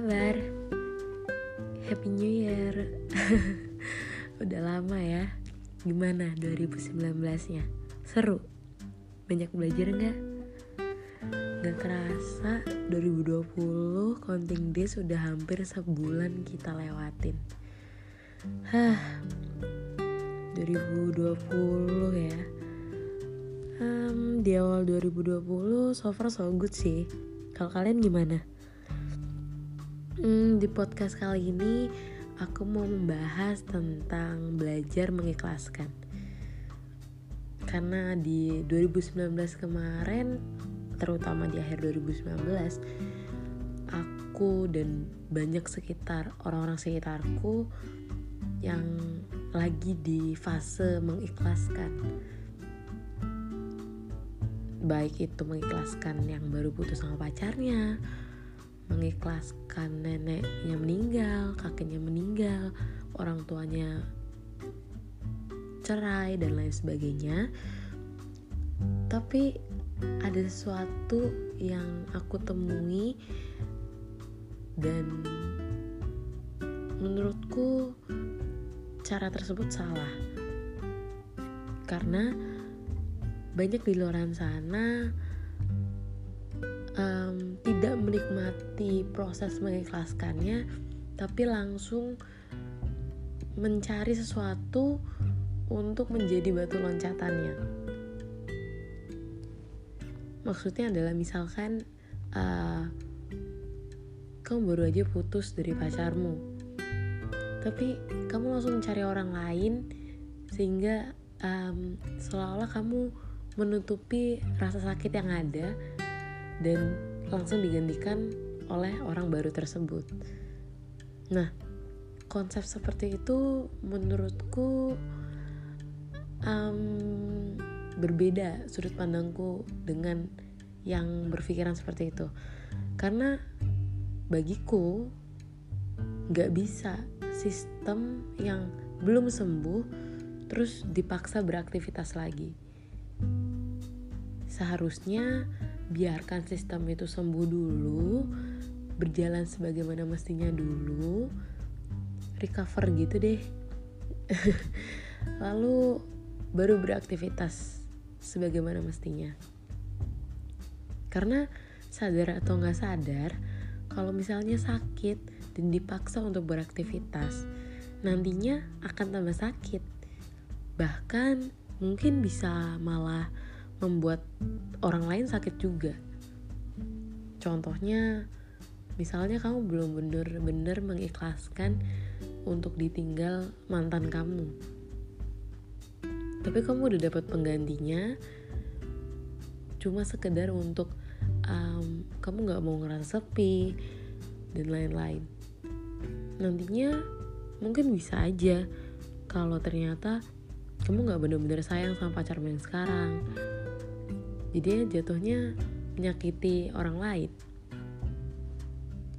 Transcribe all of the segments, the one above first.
kabar? Happy New Year Udah lama ya Gimana 2019-nya? Seru? Banyak belajar nggak? Gak kerasa 2020 counting days udah hampir sebulan kita lewatin Hah 2020 ya um, Di awal 2020 so far so good sih Kalau kalian gimana? Hmm, di podcast kali ini aku mau membahas tentang belajar mengikhlaskan. Karena di 2019 kemarin, terutama di akhir 2019, aku dan banyak sekitar orang-orang sekitarku yang lagi di fase mengikhlaskan. Baik itu mengikhlaskan yang baru putus sama pacarnya, mengikhlaskan neneknya meninggal, kakeknya meninggal, orang tuanya cerai dan lain sebagainya. Tapi ada sesuatu yang aku temui dan menurutku cara tersebut salah. Karena banyak di luar sana tidak menikmati proses mengikhlaskannya tapi langsung mencari sesuatu untuk menjadi batu loncatannya. Maksudnya adalah misalkan uh, kamu baru aja putus dari pacarmu tapi kamu langsung mencari orang lain sehingga um, seolah-olah kamu menutupi rasa sakit yang ada dan langsung digantikan oleh orang baru tersebut. Nah, konsep seperti itu menurutku um, berbeda sudut pandangku dengan yang berpikiran seperti itu. Karena bagiku gak bisa sistem yang belum sembuh terus dipaksa beraktivitas lagi. Seharusnya biarkan sistem itu sembuh dulu berjalan sebagaimana mestinya dulu recover gitu deh. Lalu baru beraktivitas sebagaimana mestinya. Karena sadar atau nggak sadar kalau misalnya sakit dan dipaksa untuk beraktivitas nantinya akan tambah sakit. Bahkan mungkin bisa malah membuat orang lain sakit juga. Contohnya, misalnya kamu belum bener-bener mengikhlaskan untuk ditinggal mantan kamu. Tapi kamu udah dapat penggantinya, cuma sekedar untuk um, kamu gak mau ngerasa sepi dan lain-lain. Nantinya mungkin bisa aja kalau ternyata kamu gak bener-bener sayang sama pacarmu yang sekarang jadi jatuhnya menyakiti orang lain.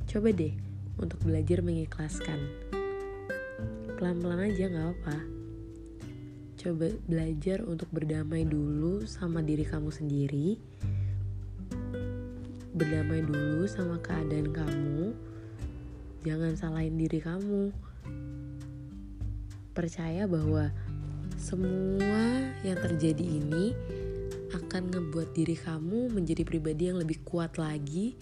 Coba deh untuk belajar mengikhlaskan. Pelan-pelan aja gak apa coba belajar untuk berdamai dulu sama diri kamu sendiri. Berdamai dulu sama keadaan kamu. Jangan salahin diri kamu. Percaya bahwa semua yang terjadi ini akan ngebuat diri kamu menjadi pribadi yang lebih kuat lagi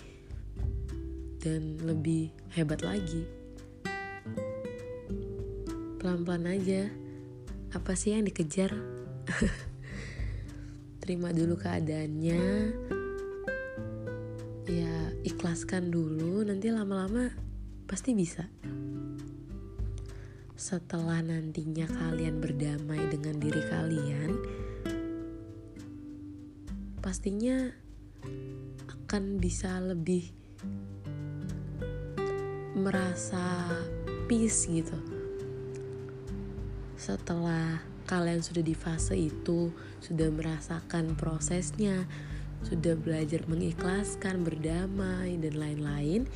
dan lebih hebat lagi. Pelan-pelan aja. Apa sih yang dikejar? Terima dulu keadaannya. Ya, ikhlaskan dulu, nanti lama-lama pasti bisa. Setelah nantinya kalian berdamai dengan diri kalian, pastinya akan bisa lebih merasa peace gitu. Setelah kalian sudah di fase itu sudah merasakan prosesnya sudah belajar mengikhlaskan berdamai dan lain-lain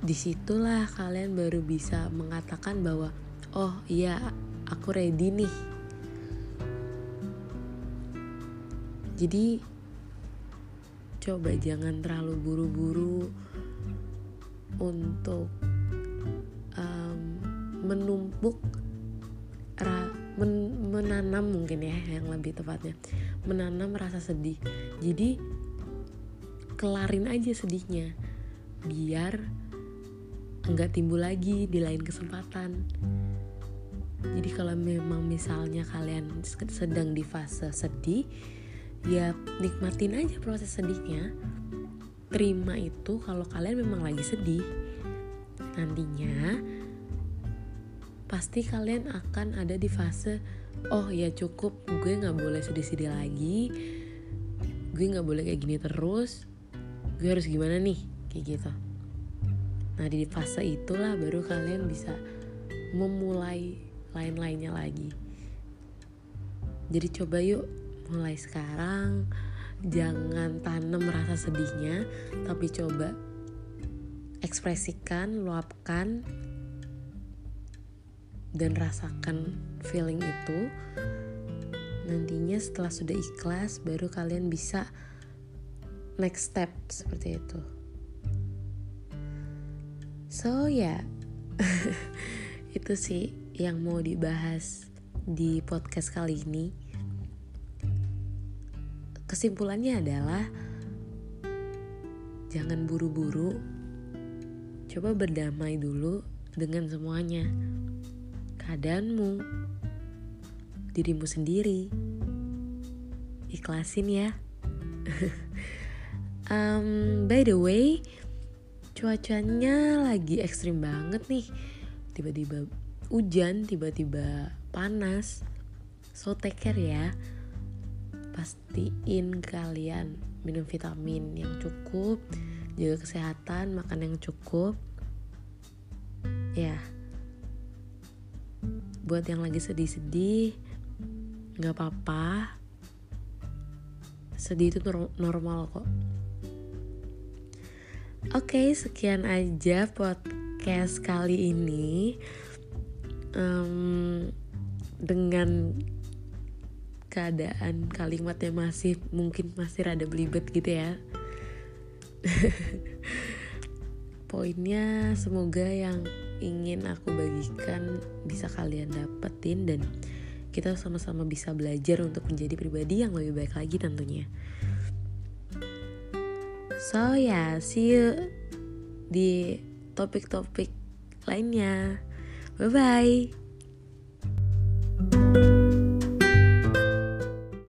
di situlah kalian baru bisa mengatakan bahwa oh iya aku ready nih Jadi coba jangan terlalu buru-buru untuk um, menumpuk ra, men, menanam mungkin ya yang lebih tepatnya. Menanam rasa sedih. Jadi kelarin aja sedihnya biar enggak timbul lagi di lain kesempatan. Jadi kalau memang misalnya kalian sedang di fase sedih ya nikmatin aja proses sedihnya. Terima itu kalau kalian memang lagi sedih. Nantinya pasti kalian akan ada di fase oh ya cukup gue nggak boleh sedih-sedih lagi. Gue nggak boleh kayak gini terus. Gue harus gimana nih? Kayak gitu. Nah di fase itulah baru kalian bisa memulai lain-lainnya lagi. Jadi coba yuk mulai sekarang jangan tanam rasa sedihnya tapi coba ekspresikan luapkan dan rasakan feeling itu nantinya setelah sudah ikhlas baru kalian bisa next step seperti itu so ya yeah. itu sih yang mau dibahas di podcast kali ini kesimpulannya adalah jangan buru-buru. Coba berdamai dulu dengan semuanya. Keadaanmu dirimu sendiri. Ikhlasin ya. Um, by the way cuacanya lagi ekstrim banget nih. Tiba-tiba hujan tiba-tiba panas. So take care ya pastiin kalian minum vitamin yang cukup jaga kesehatan makan yang cukup. Ya. Buat yang lagi sedih-sedih nggak apa-apa. Sedih itu normal kok. Oke, sekian aja podcast kali ini. Um, dengan keadaan kalimatnya masih mungkin masih rada belibet gitu ya. Poinnya semoga yang ingin aku bagikan bisa kalian dapetin dan kita sama-sama bisa belajar untuk menjadi pribadi yang lebih baik lagi tentunya. So ya yeah, see you di topik-topik lainnya. Bye bye